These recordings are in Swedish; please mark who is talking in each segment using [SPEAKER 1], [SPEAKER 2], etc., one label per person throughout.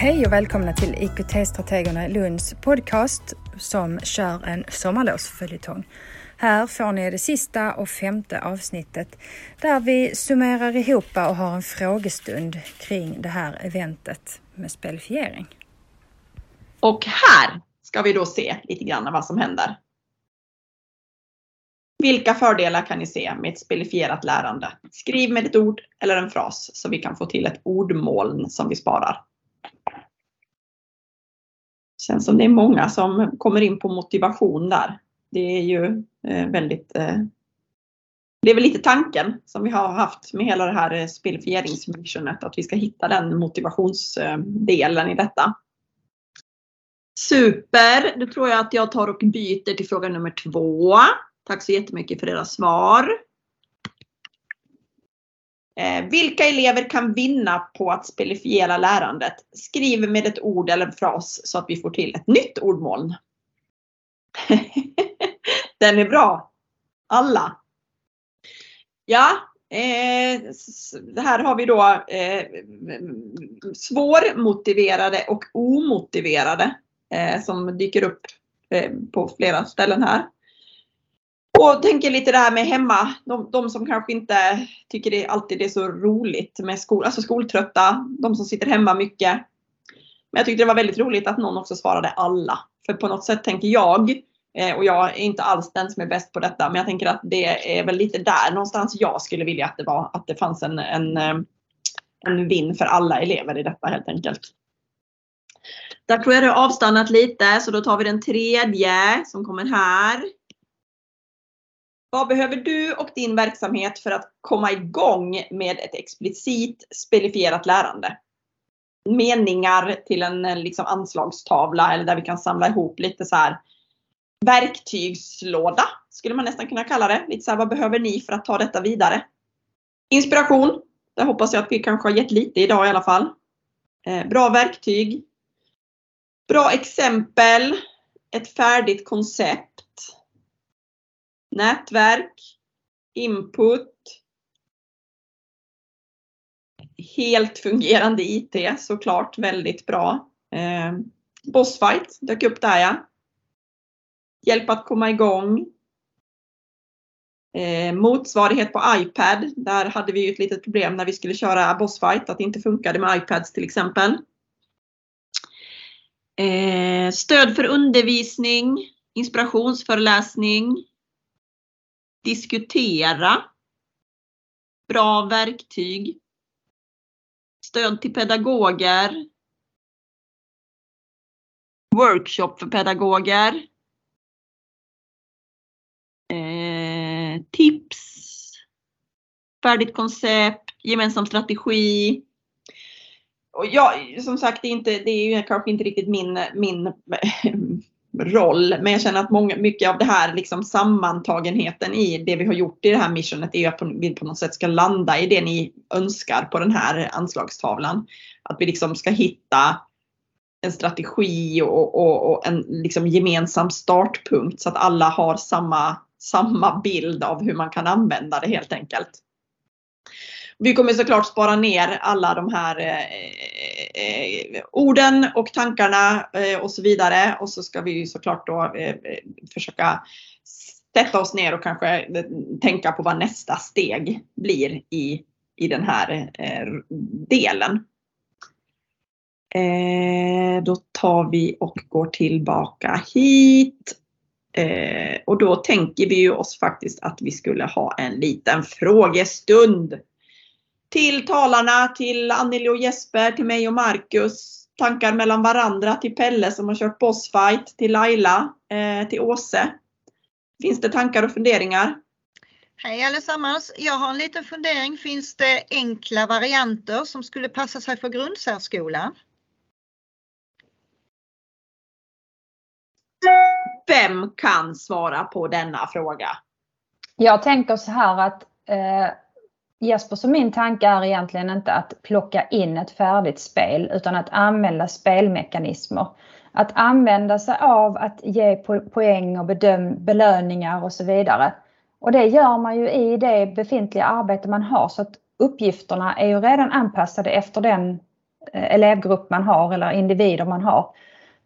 [SPEAKER 1] Hej och välkomna till IKT-strategerna Lunds podcast som kör en sommarlovsföljetong. Här får ni det sista och femte avsnittet där vi summerar ihop och har en frågestund kring det här eventet med spelifiering.
[SPEAKER 2] Och här ska vi då se lite grann vad som händer. Vilka fördelar kan ni se med ett spelifierat lärande? Skriv med ett ord eller en fras så vi kan få till ett ordmoln som vi sparar. Känns som det är många som kommer in på motivation där. Det är ju eh, väldigt eh, det är väl lite tanken som vi har haft med hela det här eh, spelifieringsmissionet, att vi ska hitta den motivationsdelen eh, i detta. Super! Då tror jag att jag tar och byter till fråga nummer två. Tack så jättemycket för era svar. Eh, vilka elever kan vinna på att spelifiera lärandet? Skriv med ett ord eller en fras så att vi får till ett nytt ordmoln. Den är bra. Alla. Ja, eh, här har vi då eh, svårmotiverade och omotiverade eh, som dyker upp eh, på flera ställen här. Och tänker lite det här med hemma, de, de som kanske inte tycker det alltid är så roligt med skol, alltså skoltrötta, de som sitter hemma mycket. Men jag tyckte det var väldigt roligt att någon också svarade alla. För på något sätt tänker jag, eh, och jag är inte alls den som är bäst på detta, men jag tänker att det är väl lite där någonstans jag skulle vilja att det var, att det fanns en, en, eh, en vinn för alla elever i detta helt enkelt. Där tror jag det har avstannat lite, så då tar vi den tredje som kommer här. Vad behöver du och din verksamhet för att komma igång med ett explicit spelifierat lärande? Meningar till en eh, liksom anslagstavla eller där vi kan samla ihop lite så här verktygslåda skulle man nästan kunna kalla det. Lite så här, vad behöver ni för att ta detta vidare? Inspiration. Där hoppas jag att vi kanske har gett lite idag i alla fall. Eh, bra verktyg. Bra exempel. Ett färdigt koncept nätverk, input, helt fungerande IT såklart, väldigt bra. Eh, Bossfight dök upp där ja. Hjälp att komma igång. Eh, motsvarighet på iPad. Där hade vi ju ett litet problem när vi skulle köra Bossfight, att det inte funkade med iPads till exempel. Eh, stöd för undervisning, inspirationsföreläsning, diskutera, bra verktyg, stöd till pedagoger, workshop för pedagoger, eh, tips, färdigt koncept, gemensam strategi. Och ja, som sagt, det är, inte, det är ju kanske inte riktigt min, min roll. Men jag känner att många, mycket av det här liksom sammantagenheten i det vi har gjort i det här missionet är att vi på något sätt ska landa i det ni önskar på den här anslagstavlan. Att vi liksom ska hitta en strategi och, och, och en liksom gemensam startpunkt så att alla har samma, samma bild av hur man kan använda det helt enkelt. Vi kommer såklart spara ner alla de här eh, eh, eh, orden och tankarna eh, och så vidare. Och så ska vi såklart då eh, eh, försöka sätta oss ner och kanske tänka på vad nästa steg blir i, i den här eh, delen. då tar vi och går tillbaka hit. och då tänker vi ju oss faktiskt att vi skulle ha en liten frågestund till talarna, till Anneli och Jesper, till mig och Marcus. Tankar mellan varandra till Pelle som har kört bossfight, till Laila, eh, till Åse. Finns det tankar och funderingar?
[SPEAKER 3] Hej allesammans! Jag har en liten fundering. Finns det enkla varianter som skulle passa sig för grundsärskolan?
[SPEAKER 2] Vem kan svara på denna fråga?
[SPEAKER 4] Jag tänker så här att eh, Jespers och min tanke är egentligen inte att plocka in ett färdigt spel utan att använda spelmekanismer. Att använda sig av att ge poäng och bedöm, belöningar och så vidare. Och det gör man ju i det befintliga arbete man har så att uppgifterna är ju redan anpassade efter den eh, elevgrupp man har eller individer man har.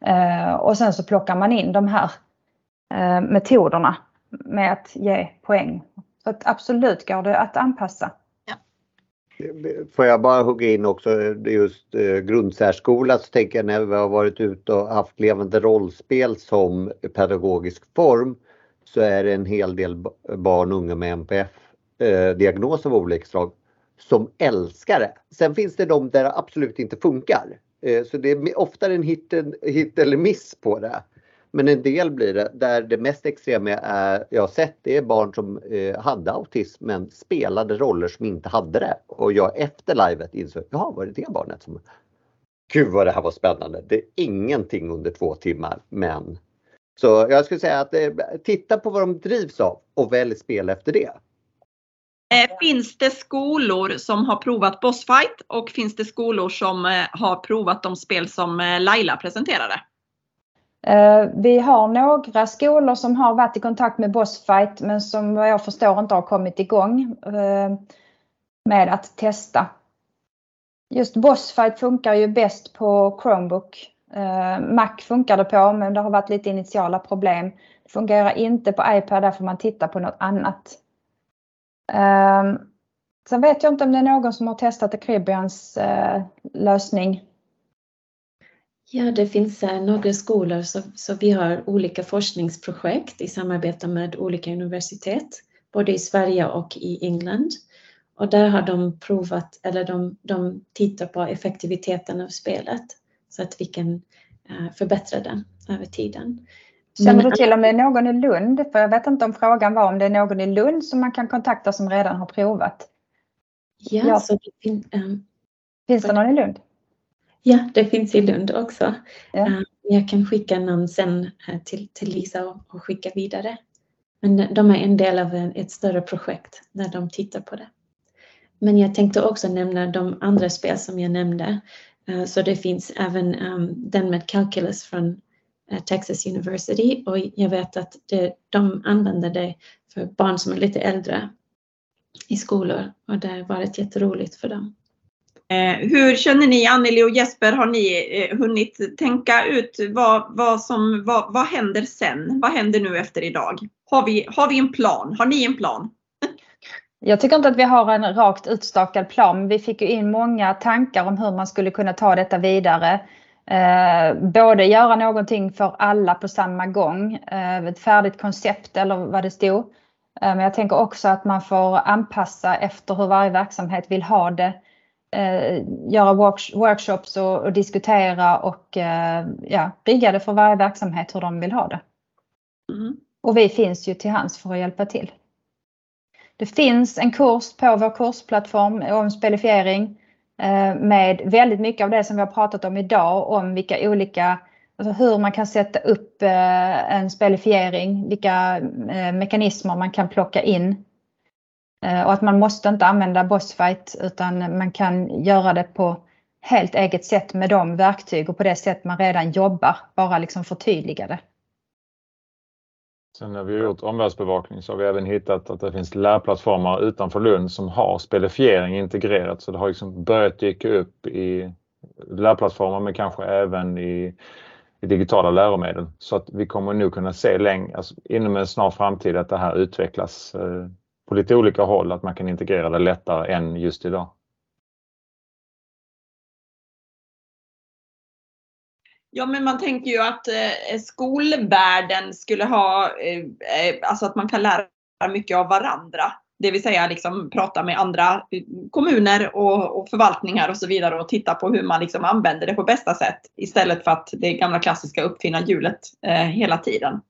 [SPEAKER 4] Eh, och sen så plockar man in de här eh, metoderna med att ge poäng. Så att absolut går det att anpassa.
[SPEAKER 5] Får jag bara hugga in också just eh, grundsärskola så tänker jag när vi har varit ute och haft levande rollspel som pedagogisk form så är det en hel del barn och unga med NPF eh, diagnos av olika slag som älskar det. Sen finns det de där det absolut inte funkar. Eh, så det är oftare en hit, hit eller miss på det. Men en del blir det där det mest extrema är, jag har sett det är barn som eh, hade autism men spelade roller som inte hade det. Och jag efter livet insåg, jaha var det det barnet som... Gud vad det här var spännande. Det är ingenting under två timmar men så jag skulle säga att eh, titta på vad de drivs av och välj spel efter det.
[SPEAKER 2] Eh, finns det skolor som har provat Bossfight och finns det skolor som eh, har provat de spel som eh, Laila presenterade?
[SPEAKER 4] Eh, vi har några skolor som har varit i kontakt med Bossfight men som vad jag förstår inte har kommit igång eh, med att testa. Just Bossfight funkar ju bäst på Chromebook. Eh, Mac funkar det på men det har varit lite initiala problem. Det fungerar inte på iPad, där får man titta på något annat. Sen vet jag inte om det är någon som har testat Acribians lösning.
[SPEAKER 6] Ja, det finns eh, några skolor så, så vi har olika forskningsprojekt i samarbete med olika universitet, både i Sverige och i England. Och där har de provat, eller de, de tittar på effektiviteten av spelet så att vi kan uh, förbättra den över tiden.
[SPEAKER 4] Känner du till om det är någon i Lund? För jag vet inte om frågan var om det är någon i Lund som man kan kontakta som redan har provat.
[SPEAKER 6] Ja, ja. Så det fin, um,
[SPEAKER 4] finns det någon i Lund?
[SPEAKER 6] Ja, det finns i Lund också. Ja. Eh, jag kan skicka namn sen eh, till, till Lisa och, och, skicka vidare. Men de är en del av ett större projekt där de tittar på det. Men jag tänkte också nämna de andra spel som jag nämnde. Eh, så det finns även um, den med Calculus från Texas University och jag vet att det, de använder det för barn som är lite äldre i skolor och det har varit jätteroligt för dem.
[SPEAKER 2] Eh, hur känner ni Anneli och Jesper? Har ni eh, hunnit tänka ut vad, vad, som, vad, vad händer sen? Vad händer nu efter idag? Har vi, har vi en plan? Har ni en plan?
[SPEAKER 4] Jag tycker inte att vi har en rakt utstakad plan. Vi fick ju in många tankar om hur man skulle kunna ta detta vidare. Eh, både göra någonting för alla på samma gång, eh, ett färdigt koncept eller vad det stod. Eh, men jag tänker också att man får anpassa efter hur varje verksamhet vill ha det göra work workshops och, och, diskutera och eh, ja, rigga det för varje verksamhet hur de vill ha det. Mm. Och vi finns ju till hands för att hjälpa till. Det finns en kurs på vår kursplattform om spelifiering eh, med väldigt mycket av det som vi har pratat om idag om vilka olika Alltså hur man kan sätta upp eh, en spelifiering, vilka eh, mekanismer man kan plocka in Eh, Eh, och att man måste inte använda bossfight utan man kan göra det på helt eget sätt med de verktyg och på det sätt man redan jobbar. Bara liksom förtydliga det.
[SPEAKER 7] Sen när vi har gjort omvärldsbevakning så har vi även hittat att det finns lärplattformar utanför Lund som har spelifiering integrerat. Så det har liksom börjat dyka upp i lärplattformar men kanske även i, i digitala läromedel. Så att vi kommer nog kunna se längre, alltså inom en snar framtid att det här utvecklas eh, på lite olika håll, att man kan integrera det lättare än just idag.
[SPEAKER 2] Ja men man tänker ju att eh, skolvärlden skulle ha, eh, eh alltså att man kan lära mycket av varandra. Det vill säga liksom prata med andra eh, kommuner och, och, förvaltningar och så vidare och titta på hur man liksom använder det på bästa sätt. Istället för att det gamla klassiska uppfinna hjulet eh, hela tiden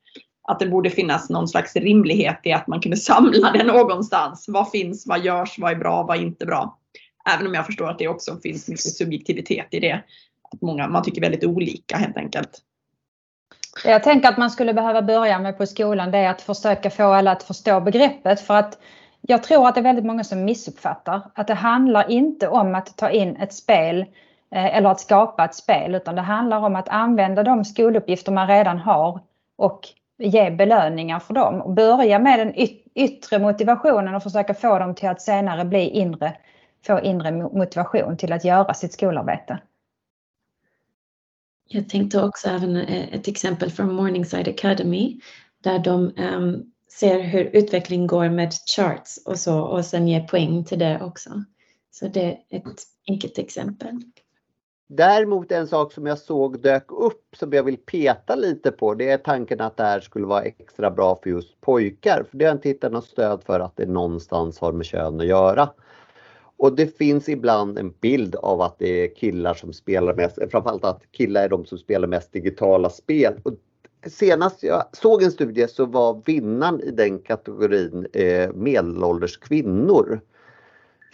[SPEAKER 2] att det borde finnas någon slags rimlighet i att man kunde samla det någonstans. Vad finns, vad görs, vad är bra, vad är inte bra? Även om jag förstår att det också finns mycket subjektivitet i det. Att många, man tycker väldigt olika helt enkelt.
[SPEAKER 4] Jag tänker att man skulle behöva börja med på skolan det är att försöka få alla att förstå begreppet för att jag tror att det är väldigt många som missuppfattar att det handlar inte om att ta in ett spel eh, eller att skapa ett spel utan det handlar om att använda de skoluppgifter man redan har och ge belöningar för dem. Och börja med den yttre motivationen och försöka få dem till att senare bli inre, få inre motivation till att göra sitt skolarbete.
[SPEAKER 6] Jag tänkte också även eh, ett exempel från Morningside Academy där de um, ser hur utveckling går med charts och så och sen ger poäng till det också. Så det är ett enkelt exempel.
[SPEAKER 5] Däremot en sak som jag såg dök upp som jag vill peta lite på det är tanken att det här skulle vara extra bra för just pojkar. För det har jag inte hittat något stöd för att det någonstans har med kön att göra. Och det finns ibland en bild av att det är killar som spelar mest, framförallt att killar är de som spelar mest digitala spel. Och senast jag såg en studie så var vinnaren i den kategorin eh, medelålders kvinnor.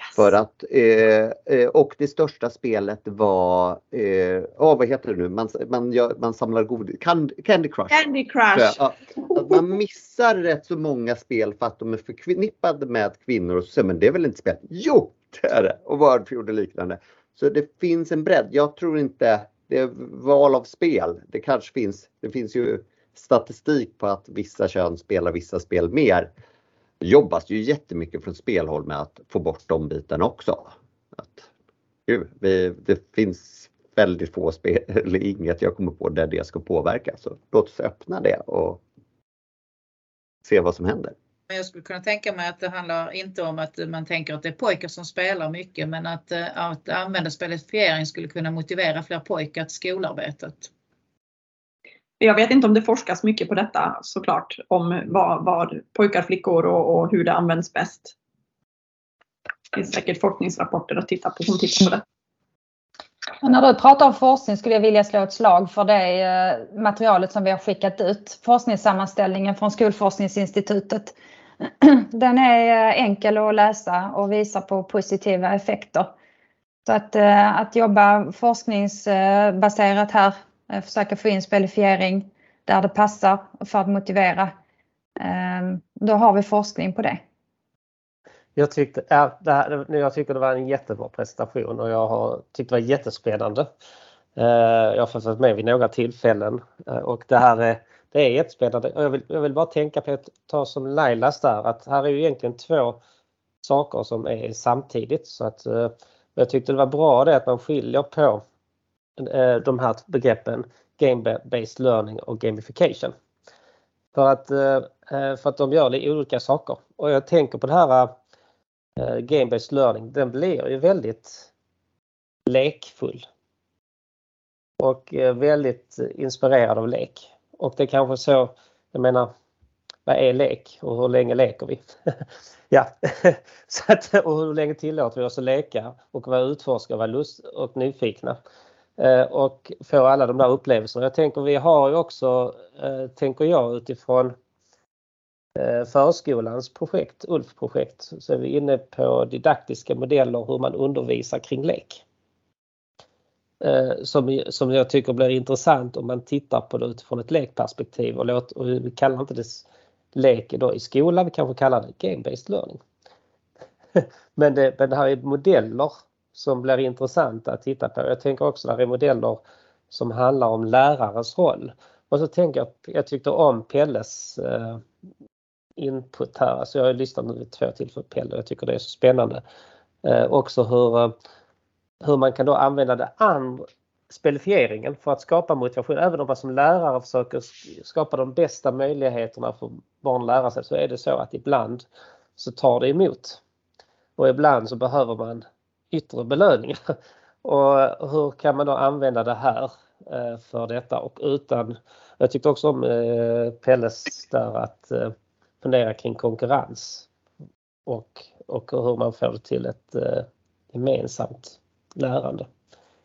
[SPEAKER 5] Yes. För att, eh, eh, och det största spelet var, eh, oh, vad heter det nu, man, man, gör, man samlar godis, Candy Crush.
[SPEAKER 2] Candy Crush.
[SPEAKER 5] Ja, att man missar rätt så många spel för att de är förknippade med kvinnor och så men det är väl inte spel? Jo, det är det! Och Wordfeud och liknande. Så det finns en bredd. Jag tror inte det är val av spel. Det kanske finns, det finns ju statistik på att vissa kön spelar vissa spel mer jobbas ju jättemycket från spelhåll med att få bort de bitarna också. Att, gud, vi, det finns väldigt få spel, eller inget jag kommer på där det ska påverka. Så låt oss öppna det och se vad som händer.
[SPEAKER 8] Jag skulle kunna tänka mig att det handlar inte om att man tänker att det är pojkar som spelar mycket men att, eh, att använda spelifiering skulle kunna motivera fler pojkar till skolarbetet.
[SPEAKER 2] Jag vet inte om det forskas mycket på detta såklart, om vad, vad pojkar, flickor och, och, hur det används bäst. Det finns säkert forskningsrapporter att titta på som tittar på det.
[SPEAKER 4] När du pratar om forskning skulle jag vilja slå ett slag för det eh, materialet som vi har skickat ut. Forskningssammanställningen från Skolforskningsinstitutet. Den är eh, enkel att läsa och visar på positiva effekter. Så att, eh, att jobba forskningsbaserat här Eh, försöka få in spelifiering där det passar för att motivera. Ehm, då har vi forskning på det.
[SPEAKER 9] Jag tyckte, ja, det här, jag tycker det var en jättebra presentation och jag har tyckt det var jättespännande. Eh, jag har fått vara med vid några tillfällen eh, och det här är, det är jättespännande. Jag vill, jag vill bara tänka på att ta som Lailas där att här är ju egentligen två saker som är samtidigt så att jag tyckte det var bra det att man skiljer på Eh, de här begreppen Game-based learning och gamification. För att, eh, eh, för att de gör olika saker. Och jag tänker på det här Game-based learning, den blir ju väldigt lekfull. Och väldigt inspirerad av lek. Och det är kanske så, jag menar, vad är lek och hur länge leker vi? ja, så att, och hur länge tillåter vi oss att leka och vara utforska och vara lust och nyfikna? Eh, och få alla de där upplevelserna. Jag tänker vi har ju också, eh, tänker jag utifrån eh, förskolans projekt, ULF-projekt, så är vi inne på didaktiska modeller hur man undervisar kring lek. Som, som jag tycker blir intressant om man tittar på det utifrån ett lekperspektiv och, låt, och vi kallar inte det lek då i skolan, vi kanske kallar det game-based learning. men, det, men det här är modeller som blir intressanta att titta på. Jag tänker också där är modeller som handlar om lärarens roll. Och så tänker jag, jag tyckte om Pelles eh, input här. Alltså jag har lyssnat nu vid två tillfällen på Pelle jag tycker det är så spännande. Eh, också hur, eh, hur man kan då använda det andra spelifieringen för att skapa motivation. Även om man som lärare försöker skapa de bästa möjligheterna för barn att lära sig så är det så att ibland så tar det emot. Och ibland så behöver man yttre belöningar. Och hur kan man då använda det här eh, för detta och utan, jag tyckte också om eh, Pelles där att eh, fundera kring konkurrens och, och hur man får det till ett gemensamt lärande.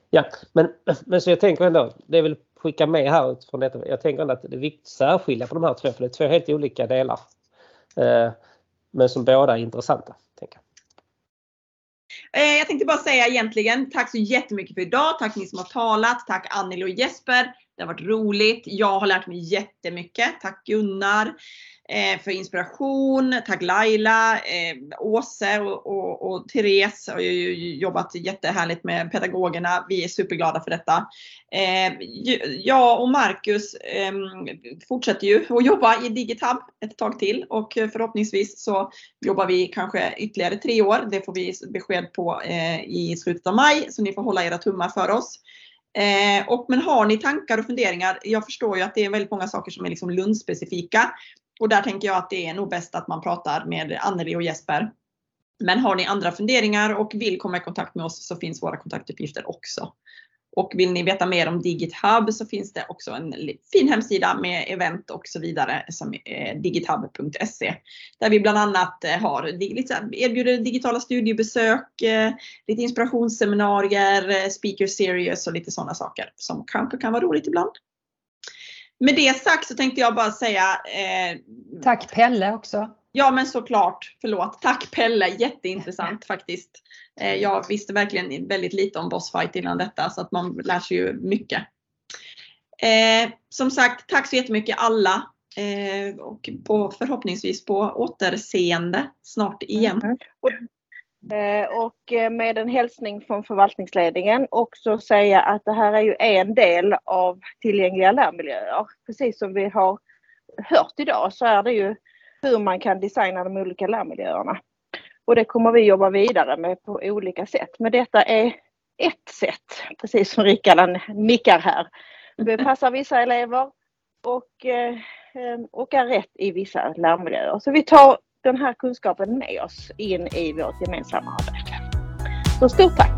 [SPEAKER 9] Ja, men, men så jag tänker ändå, det vill skicka med här utifrån detta, jag tänker ändå att det är viktigt att särskilja på de här två, för det är två helt olika delar. Men som båda är intressanta. Jag.
[SPEAKER 2] Jag tänkte bara säga egentligen tack så jättemycket för idag. Tack ni som har talat. Tack Anneli och Jesper. Det har varit roligt. Jag har lärt mig jättemycket. Tack Gunnar eh, för inspiration. Tack Laila, eh, Åse och, och, och Therese har ju jobbat jättehärligt med pedagogerna. Vi är superglada för detta. Eh, jag och Marcus eh, fortsätter ju att jobba i Digitab ett tag till och förhoppningsvis så jobbar vi kanske ytterligare tre år. Det får vi besked på eh, i slutet av maj så ni får hålla era tummar för oss. Eh, och, men har ni tankar och funderingar? Jag förstår ju att det är väldigt många saker som är liksom Lundspecifika. Och där tänker jag att det är nog bäst att man pratar med Anneli och Jesper. Men har ni andra funderingar och vill komma i kontakt med oss så finns våra kontaktuppgifter också. Och vill ni veta mer om DigitHub så finns det också en fin hemsida med event och så vidare som eh, är digithub.se. Där vi bland annat eh, har, erbjuder digitala studiebesök, eh, lite inspirationsseminarier, speaker series och lite sådana saker som kanske kan vara roligt ibland. Med det sagt så tänkte jag bara säga eh,
[SPEAKER 4] Tack Pelle också.
[SPEAKER 2] Ja men såklart, förlåt. Tack Pelle, jätteintressant faktiskt. Eh, jag visste verkligen väldigt lite om Bossfight innan detta så att man lär sig ju mycket. Eh, som sagt, tack så jättemycket alla eh, och på, förhoppningsvis på återseende snart igen. Mm.
[SPEAKER 10] Och med en hälsning från förvaltningsledningen också säga att det här är ju en del av tillgängliga lärmiljöer. Precis som vi har hört idag så är det ju hur man kan designa de olika lärmiljöerna. Och det kommer vi jobba vidare med på olika sätt. Men detta är ett sätt, precis som Rickard nickar här. Det passar vissa elever och, eh, eh, och är rätt i vissa lärmiljöer. Så vi tar den här kunskapen med oss in i vårt gemensamma arbete. Så stort tack!